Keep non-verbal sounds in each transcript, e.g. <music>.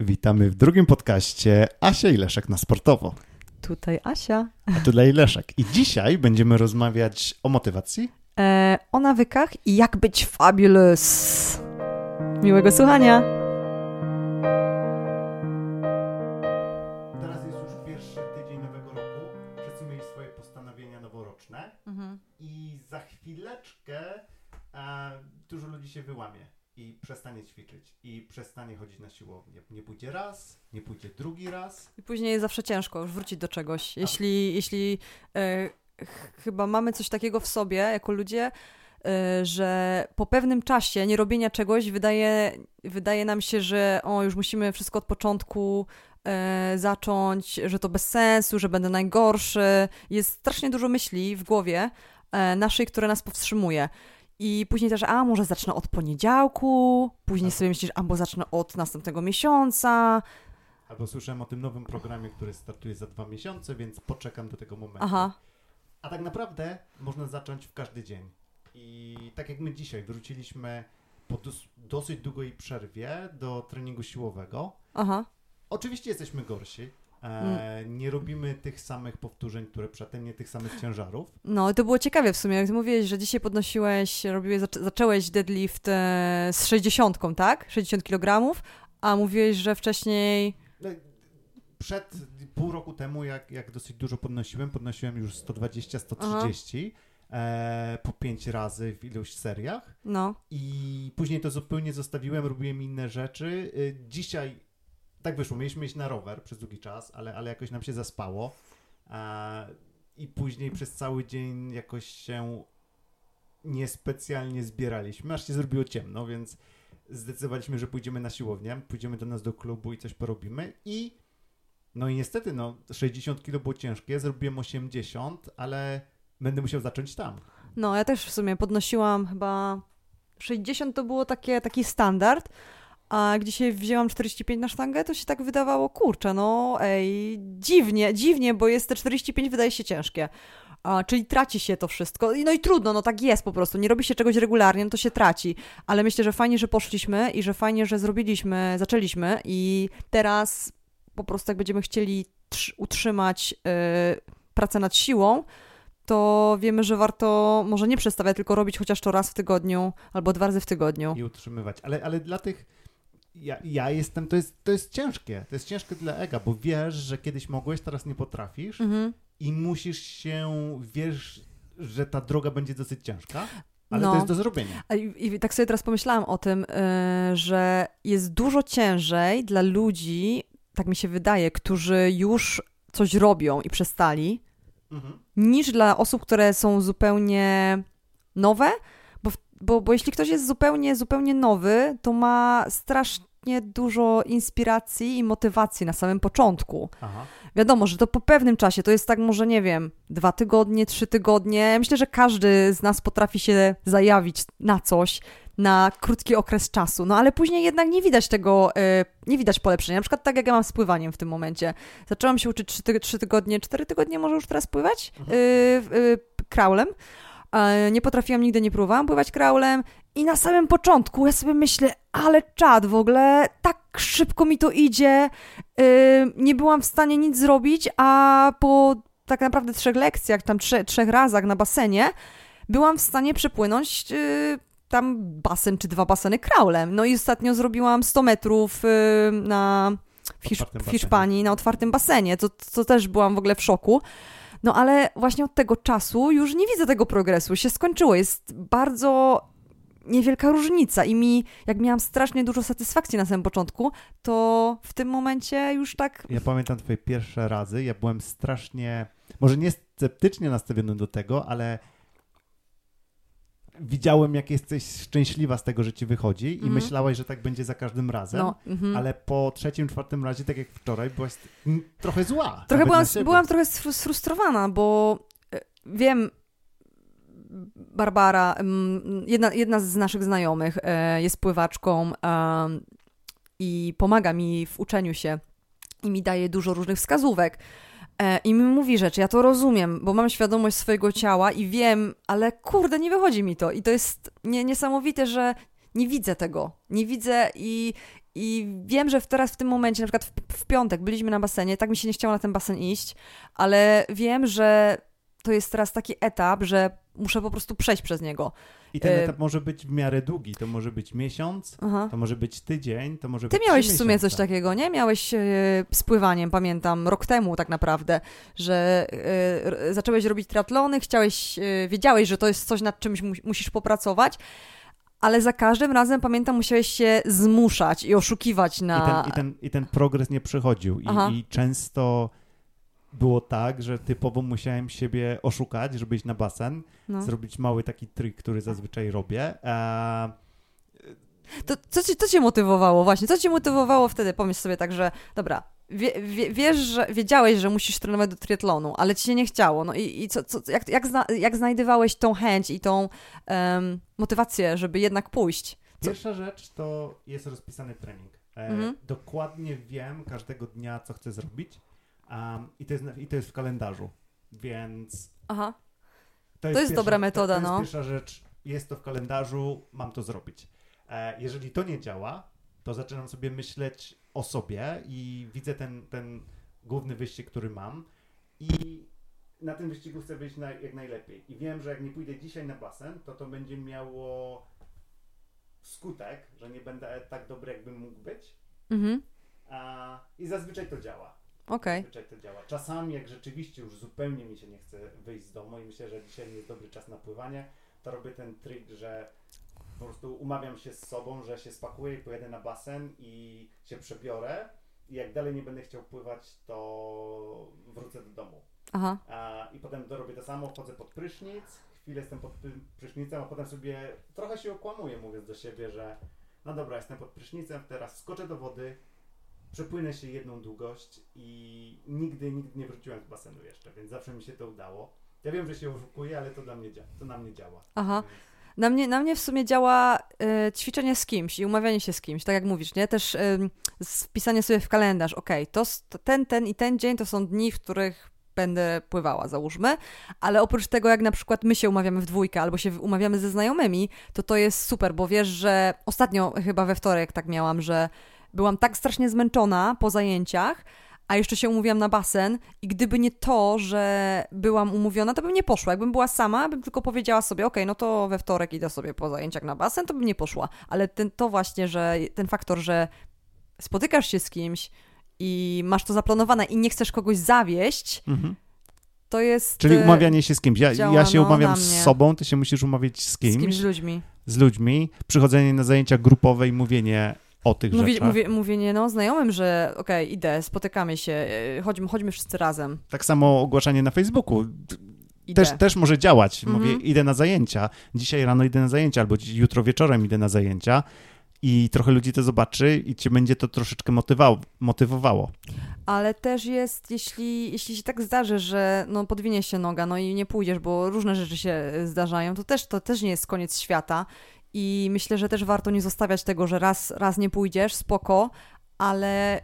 Witamy w drugim podcaście Asia i Leszek na sportowo. Tutaj Asia. A tutaj Leszek. I dzisiaj będziemy rozmawiać o motywacji. E, o nawykach i jak być fabulous. Miłego słuchania. Ćwiczyć. I przestanie chodzić na siłownię. Nie pójdzie raz, nie pójdzie drugi raz. I później jest zawsze ciężko już wrócić do czegoś. Jeśli, jeśli e, ch- chyba mamy coś takiego w sobie jako ludzie, e, że po pewnym czasie nierobienia czegoś wydaje, wydaje nam się, że o, już musimy wszystko od początku e, zacząć, że to bez sensu, że będę najgorszy. Jest strasznie dużo myśli w głowie e, naszej, które nas powstrzymuje. I później też, a może zacznę od poniedziałku, później sobie myślisz, a bo zacznę od następnego miesiąca, Albo słyszałem o tym nowym programie, który startuje za dwa miesiące, więc poczekam do tego momentu. Aha. A tak naprawdę można zacząć w każdy dzień. I tak jak my dzisiaj wróciliśmy po dos- dosyć długiej przerwie do treningu siłowego. Aha. Oczywiście jesteśmy gorsi. Mm. E, nie robimy tych samych powtórzeń, które przedtem, nie tych samych ciężarów. No, to było ciekawe w sumie, jak mówiłeś, że dzisiaj podnosiłeś, robiłeś, zaczę- zacząłeś deadlift e, z 60, tak? 60 kg, a mówiłeś, że wcześniej... No, Przed pół roku temu, jak, jak dosyć dużo podnosiłem, podnosiłem już 120-130 e, po pięć razy w iluś seriach. No, I później to zupełnie zostawiłem, robiłem inne rzeczy. Y, Dzisiaj tak wyszło, mieliśmy iść na rower przez długi czas, ale, ale jakoś nam się zaspało. I później przez cały dzień jakoś się niespecjalnie zbieraliśmy, aż się zrobiło ciemno, więc zdecydowaliśmy, że pójdziemy na siłownię, pójdziemy do nas do klubu i coś porobimy. I no i niestety, no 60 kilo było ciężkie, zrobiłem 80, ale będę musiał zacząć tam. no, ja też w sumie podnosiłam chyba 60 to było takie, taki standard, a jak dzisiaj wzięłam 45 na sztangę, to się tak wydawało, kurczę, no ej, dziwnie, dziwnie, bo jest te 45 wydaje się ciężkie. A, czyli traci się to wszystko. No i trudno, no tak jest po prostu. Nie robi się czegoś regularnie, no to się traci. Ale myślę, że fajnie, że poszliśmy i że fajnie, że zrobiliśmy, zaczęliśmy i teraz po prostu jak będziemy chcieli trz- utrzymać y, pracę nad siłą, to wiemy, że warto może nie przestawiać, tylko robić chociaż to raz w tygodniu albo dwa razy w tygodniu. i utrzymywać. Ale, ale dla tych. Ja, ja jestem, to jest, to jest ciężkie. To jest ciężkie dla ega, bo wiesz, że kiedyś mogłeś, teraz nie potrafisz Mhm. i musisz się, wiesz, że ta droga będzie dosyć ciężka, ale No. to jest do zrobienia. I, I tak sobie teraz pomyślałam o tym, y, że jest dużo ciężej dla ludzi, tak mi się wydaje, którzy już coś robią i przestali, Mhm. niż dla osób, które są zupełnie nowe, bo, bo, jeśli ktoś jest zupełnie, zupełnie nowy, to ma strasznie dużo inspiracji i motywacji na samym początku. Aha. Wiadomo, że to po pewnym czasie, to jest tak może, nie wiem, dwa tygodnie, trzy tygodnie. Myślę, że każdy z nas potrafi się zajawić na coś na krótki okres czasu, no ale później jednak nie widać tego, e, nie widać polepszenia. Na przykład tak jak ja mam z pływaniem w tym momencie. Zaczęłam się uczyć trzy, ty- tygodnie, cztery tygodnie może już teraz pływać Mhm. y, y, kraulem. Nie potrafiłam, nigdy nie próbowałam pływać kraulem i na samym początku ja sobie myślę, ale czad w ogóle, tak szybko mi to idzie, nie byłam w stanie nic zrobić, a po tak naprawdę trzech lekcjach, tam trze, trzech razach na basenie, byłam w stanie przepłynąć yy, tam basen czy dwa baseny kraulem. No i ostatnio zrobiłam 100 metrów yy, na, w, Hisz, w. Hiszpanii na otwartym basenie, co, co też byłam w ogóle w szoku. No ale właśnie od tego czasu już nie widzę tego progresu, się skończyło. Jest bardzo niewielka różnica i mi, jak miałam strasznie dużo satysfakcji na samym początku, to w tym momencie już tak... Ja pamiętam twoje pierwsze razy, ja byłem strasznie, może nie sceptycznie nastawiony do tego, ale widziałem, jak jesteś szczęśliwa z tego, że ci wychodzi i Mhm. myślałaś, że tak będzie za każdym razem. No, mhm. Ale po trzecim, czwartym razie, tak jak wczoraj, byłaś trochę zła. Trochę byłam, byłam trochę sfru- sfrustrowana, bo e, wiem, Barbara, jedna, jedna z naszych znajomych e, jest pływaczką i pomaga mi w uczeniu się i mi daje dużo różnych wskazówek. E, I mi mówi rzeczy, ja to rozumiem, bo mam świadomość swojego ciała i wiem, ale kurde, nie wychodzi mi to. I to jest nie, niesamowite, że nie widzę tego. Nie widzę i, i wiem, że teraz w tym momencie, na przykład w, w piątek byliśmy na basenie, tak mi się nie chciało na ten basen iść, ale wiem, że to jest teraz taki etap, że muszę po prostu przejść przez niego. I ten e, etap może być w miarę długi. To może być miesiąc, Aha. to może być tydzień, to może Ty być miałeś trzy w sumie coś takiego, nie? Miałeś e, z pływaniem, pamiętam, rok temu tak naprawdę, że e, zacząłeś robić triatlony, chciałeś, e, wiedziałeś, że to jest coś, nad czymś mu- musisz popracować, ale za każdym razem, pamiętam, musiałeś się zmuszać i oszukiwać I na... ten, i, ten, I ten progres nie przychodził. I, I często było tak, że typowo musiałem siebie oszukać, żeby iść na basen, No. zrobić mały taki trik, który zazwyczaj robię. E, To, co, ci, co cię motywowało właśnie? Co cię motywowało wtedy? Pomyśl sobie tak, że dobra, wie, wie, wiesz, że wiedziałeś, że musisz trenować do triatlonu, ale ci się nie chciało. No i, i co, co, jak, jak, zna, jak znajdowałeś tą chęć i tą em, motywację, żeby jednak pójść? Co- Pierwsza rzecz to jest rozpisany trening. E, Mhm. Dokładnie wiem każdego dnia, co chcę zrobić um, i, to jest, i to jest w kalendarzu, więc Aha. to jest pierwsza, dobra metoda, to, to no. jest pierwsza rzecz, jest to w kalendarzu, mam to zrobić. E, jeżeli to nie działa, to zaczynam sobie myśleć o sobie i widzę ten, ten główny wyścig, który mam i na tym wyścigu chcę być na, jak najlepiej. I wiem, że jak nie pójdę dzisiaj na basen, to to będzie miało skutek, że nie będę tak dobry, jakbym mógł być. Mhm. A, I zazwyczaj to działa. Okej. Zazwyczaj to działa. Czasami, jak rzeczywiście już zupełnie mi się nie chce wyjść z domu i myślę, że dzisiaj nie jest dobry czas na pływanie, to robię ten trik, że po prostu umawiam się z sobą, że się spakuję i pojedę na basen i się przebiorę. I jak dalej nie będę chciał pływać, to wrócę do domu. Aha. A, I potem dorobię to samo, wchodzę pod prysznic, chwilę jestem pod pry- prysznicem, a potem sobie trochę się okłamuję, mówiąc do siebie, że no dobra, jestem pod prysznicem, teraz skoczę do wody, przepłynę się jedną długość i nigdy, nigdy nie wróciłem z basenu jeszcze, więc zawsze mi się to udało. Ja wiem, że się oszukuję, ale to dla mnie, dzia- to na mnie działa. Aha. Na mnie, na mnie w sumie działa e, ćwiczenie z kimś i umawianie się z kimś, tak jak mówisz, nie? Też em, wpisanie sobie w kalendarz, s- to ten, ten i ten dzień to są dni, w których będę pływała, załóżmy, ale oprócz tego, jak na przykład my się umawiamy w dwójkę albo się umawiamy ze znajomymi, to to jest super, bo wiesz, że ostatnio chyba we wtorek tak miałam, że byłam tak strasznie zmęczona po zajęciach, a jeszcze się umówiłam na basen i gdyby nie to, że byłam umówiona, to bym nie poszła. Jakbym była sama, bym tylko powiedziała sobie, okej, no to we wtorek idę sobie po zajęciach na basen, to bym nie poszła. Ale ten, to właśnie, że ten faktor, że spotykasz się z kimś i masz to zaplanowane i nie chcesz kogoś zawieść, Mhm. to jest... Czyli e, umawianie się z kimś. Ja, działa, ja się no, umawiam z sobą, ty się musisz umawiać z Z kimś, kimś, z ludźmi. z ludźmi, przychodzenie na zajęcia grupowe i mówienie o tych Mówi, rzeczach. mówię, mówienie no, znajomym, że okej, idę, spotykamy się, e, chodźmy, chodźmy wszyscy razem. Tak samo ogłaszanie na Facebooku. Idę. Też, też może działać. Mhm. Mówię, idę na zajęcia. Dzisiaj rano idę na zajęcia, albo jutro wieczorem idę na zajęcia. I trochę ludzi to zobaczy i cię będzie to troszeczkę motywało. motywowało. Ale też jest, jeśli, jeśli się tak zdarzy, że no, podwinie się noga, no i nie pójdziesz, bo różne rzeczy się e, zdarzają, to też, to też nie jest koniec świata. I myślę, że też warto nie zostawiać tego, że raz, raz nie pójdziesz, spoko, ale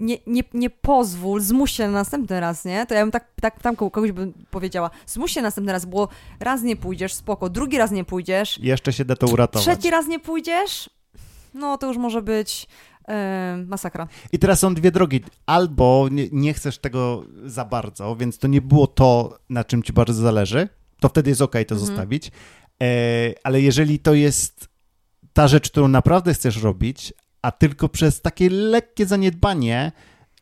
nie, nie, nie pozwól, zmuś się na następny raz, nie? To ja bym tak, tak tam kogoś bym powiedziała, zmuś się na następny raz, bo raz nie pójdziesz, spoko, drugi raz nie pójdziesz, jeszcze się da to uratować. trzeci raz nie pójdziesz, no to już może być e, masakra. I teraz są dwie drogi. Albo nie, nie chcesz tego za bardzo, więc to nie było to, na czym ci bardzo zależy, to wtedy jest ok to Mhm. zostawić. E, ale jeżeli to jest ta rzecz, którą naprawdę chcesz robić, a tylko przez takie lekkie zaniedbanie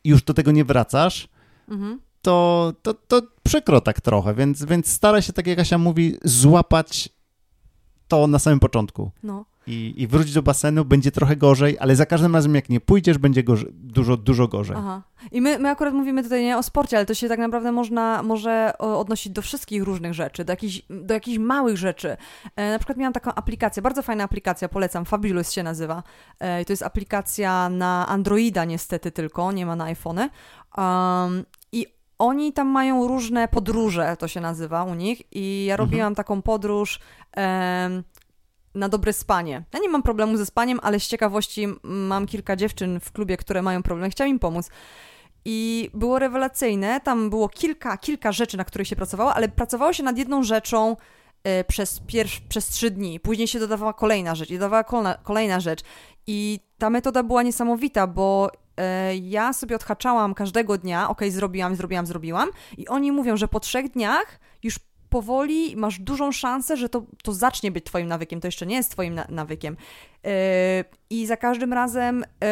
już do tego nie wracasz, Mhm. to, to, to przykro tak trochę, więc, więc staraj się, tak jak Asia mówi, złapać to na samym początku. No. I, i wróć do basenu, będzie trochę gorzej, ale za każdym razem jak nie pójdziesz, będzie gorzej, dużo, dużo gorzej. Aha. I my, my akurat mówimy tutaj nie o sporcie, ale to się tak naprawdę można, może odnosić do wszystkich różnych rzeczy, do jakichś, do jakichś małych rzeczy. E, na przykład miałam taką aplikację, bardzo fajna aplikacja, polecam, Fabulous się nazywa. E, to jest aplikacja na Androida niestety tylko, nie ma na iPhony. Um, I oni tam mają różne podróże, to się nazywa u nich. I ja robiłam taką podróż na dobre spanie. Ja nie mam problemu ze spaniem, ale z ciekawości mam kilka dziewczyn w klubie, które mają problem. Chciałam im pomóc. I było rewelacyjne. Tam było kilka, kilka rzeczy, na których się pracowało, ale pracowało się nad jedną rzeczą e, przez, pierw, przez trzy dni. Później się dodawała kolejna rzecz i dodawała kolejna, kolejna rzecz. I ta metoda była niesamowita, bo e, ja sobie odhaczałam każdego dnia, ok, zrobiłam, zrobiłam, zrobiłam. I oni mówią, że po trzech dniach już powoli masz dużą szansę, że to, to zacznie być twoim nawykiem. To jeszcze nie jest twoim na- nawykiem. Yy, I za każdym razem, yy,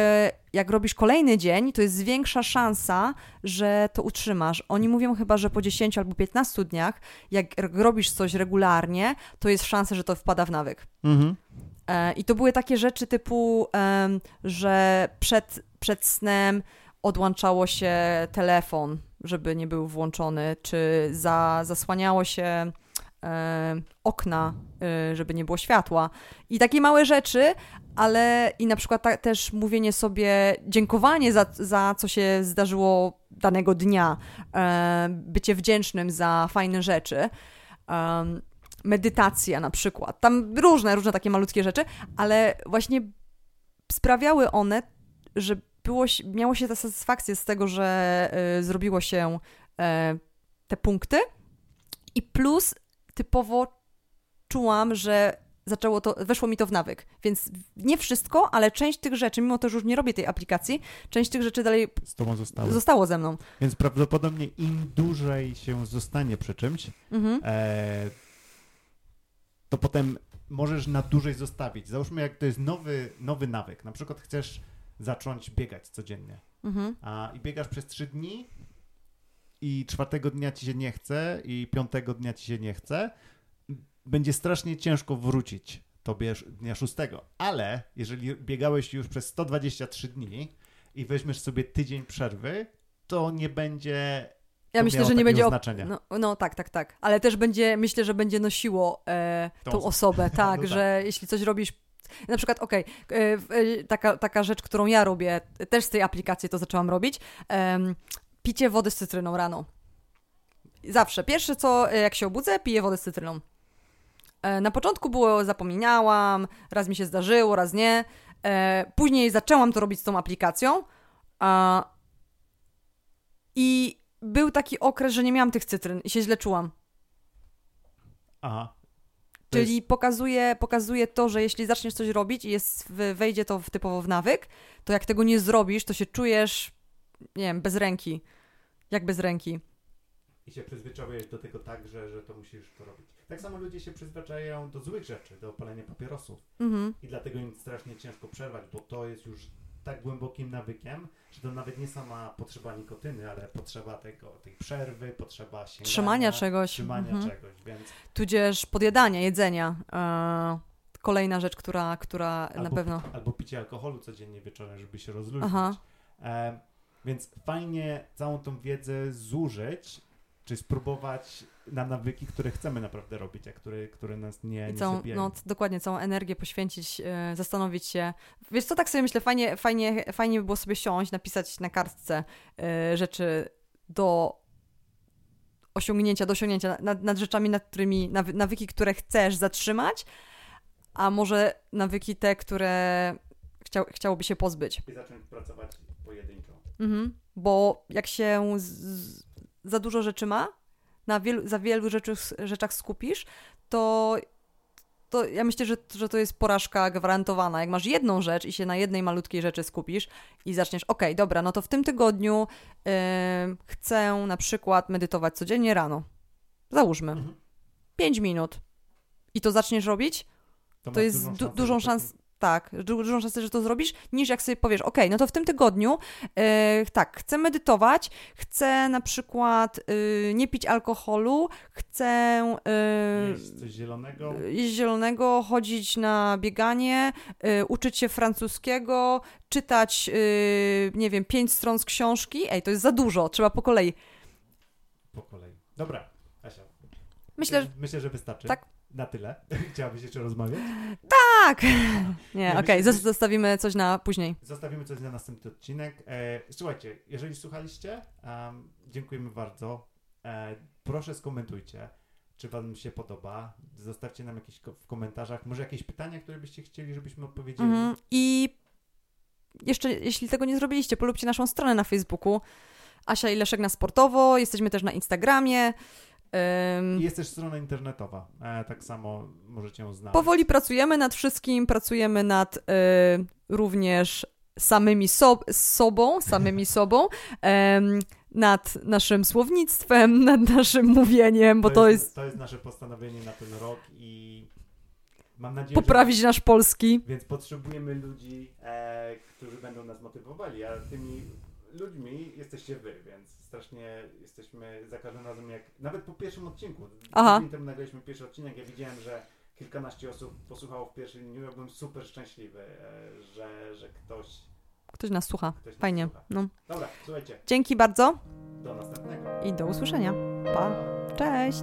jak robisz kolejny dzień, to jest większa szansa, że to utrzymasz. Oni mówią chyba, że po 10 albo 15 dniach, jak robisz coś regularnie, to jest szansa, że to wpada w nawyk. Mhm. E, I to były takie rzeczy typu, że przed, przed snem odłączało się telefon, żeby nie był włączony, czy za, zasłaniało się e, okna, e, żeby nie było światła. I takie małe rzeczy, ale i na przykład ta, też mówienie sobie dziękowanie za, za co się zdarzyło danego dnia, e, bycie wdzięcznym za fajne rzeczy. Medytacja na przykład. Tam różne, różne takie malutkie rzeczy, ale właśnie sprawiały one, że było, miało się ta satysfakcja z tego, że y, zrobiło się e, te punkty i plus typowo czułam, że zaczęło to, weszło mi to w nawyk, więc nie wszystko, ale część tych rzeczy, mimo to, że już nie robię tej aplikacji, część tych rzeczy dalej Z tobą zostało. zostało ze mną. Więc prawdopodobnie im dłużej się zostanie przy czymś, Mhm. e, to potem możesz na dłużej zostawić. Załóżmy, jak to jest nowy, nowy nawyk. Na przykład chcesz zacząć biegać codziennie Mhm. a, i biegasz przez trzy dni i czwartego dnia ci się nie chce i piątego dnia ci się nie chce, będzie strasznie ciężko wrócić tobie dnia szóstego. Ale jeżeli biegałeś już przez 123 dni i weźmiesz sobie tydzień przerwy, to nie będzie Ja myślę, że nie będzie. Znaczenia. no, no tak, tak, tak. Ale też będzie, myślę, że będzie nosiło e, Tą tą, osobę. tak, <laughs> No tak. że jeśli coś robisz. Na przykład, okej, e, w- e, taka, taka rzecz, którą ja robię, też z tej aplikacji to zaczęłam robić. em, picie wody z cytryną rano. Zawsze. Pierwsze co, e, jak się obudzę, piję wodę z cytryną. E, Na początku było, zapominałam, raz mi się zdarzyło, raz nie. E, Później zaczęłam to robić z tą aplikacją. I był taki okres, że nie miałam tych cytryn i się źle czułam. Aha. Czyli pokazuje, pokazuje to, że jeśli zaczniesz coś robić i jest, wejdzie to w, typowo w nawyk, to jak tego nie zrobisz, to się czujesz, nie wiem, bez ręki. Jak bez ręki. I się przyzwyczaiłeś do tego tak, że, że to musisz to robić. Tak samo ludzie się przyzwyczajają do złych rzeczy, do palenia papierosów. Mhm. I dlatego im strasznie ciężko przerwać, bo to jest już tak głębokim nawykiem, że to nawet nie sama potrzeba nikotyny, ale potrzeba tego, tej przerwy, potrzeba sięgania, Trzymania czegoś. trzymania Mhm. czegoś, więc Tudzież podjadania, jedzenia. E, kolejna rzecz, która, która na albo, pewno. albo picie alkoholu codziennie wieczorem, żeby się rozluźnić. E, więc fajnie całą tą wiedzę zużyć, czy spróbować na nawyki, które chcemy naprawdę robić, a które, które nas nie, nie całą, zabijają. no, dokładnie, całą energię poświęcić, e, zastanowić się. Wiesz co, tak sobie myślę, fajnie, fajnie, fajnie by było sobie siąść, napisać na kartce e, rzeczy do osiągnięcia, do osiągnięcia, nad, nad rzeczami, nad którymi, nawy, nawyki, które chcesz zatrzymać, a może nawyki te, które chciał, chciałoby się pozbyć. I zacząć pracować pojedynczo. Mhm. Bo jak się z, z, za dużo rzeczy ma, na wielu, za wielu rzeczy, rzeczach skupisz, to, to ja myślę, że, że to jest porażka gwarantowana. Jak masz jedną rzecz i się na jednej malutkiej rzeczy skupisz i zaczniesz, okej, dobra, no to w tym tygodniu em, chcę na przykład medytować codziennie rano. Załóżmy. Mhm. 5 minut. I to zaczniesz robić, to masz jest du- szansę, dużą że szans- tak, du- dużą szansę, że to zrobisz, niż jak sobie powiesz, ok, no to w tym tygodniu e, tak, chcę medytować, chcę na przykład e, nie pić alkoholu, chcę Jeść coś zielonego. jeść zielonego, chodzić na bieganie, y, uczyć się francuskiego, czytać, y, nie wiem, pięć stron z książki. Ej, to jest za dużo, trzeba po kolei. Po kolei. Dobra, Asia. Myślę, że Myślę, że wystarczy. tak. Na tyle. <laughs> Chciałabyś jeszcze rozmawiać? tak. Nie, <laughs> okej, myślę- zos- zostawimy coś na później. Zostawimy coś na następny odcinek. E, słuchajcie, jeżeli słuchaliście, em, dziękujemy bardzo. E, proszę skomentujcie, czy Wam się podoba. Zostawcie nam jakieś ko- w komentarzach, może jakieś pytania, które byście chcieli, żebyśmy odpowiedzieli. Mhm. I jeszcze, jeśli tego nie zrobiliście, polubcie naszą stronę na Facebooku. Asia i Leszek na sportowo, jesteśmy też na Instagramie. Jest też strona internetowa. E, tak samo możecie ją znaleźć. Powoli pracujemy nad wszystkim, pracujemy nad y, również samymi so sobą, samymi <laughs> sobą, nad naszym słownictwem, <laughs> nad naszym mówieniem, bo to jest To jest nasze postanowienie na ten rok i mam nadzieję, poprawić nasz polski. że... Więc potrzebujemy ludzi, e, którzy będą nas motywowali, a tymi ludźmi jesteście wy, więc strasznie jesteśmy za każdym razem, jak nawet po pierwszym odcinku, Aha. tydzień temu nagraliśmy pierwszy odcinek, ja widziałem, że kilkanaście osób posłuchało w pierwszym dniu, ja byłem super szczęśliwy, e, że, że ktoś, Ktoś nas słucha. ktoś nas Fajnie. słucha. No. Dobra, słuchajcie, Dzięki bardzo do następnego. i do usłyszenia. Pa. Cześć.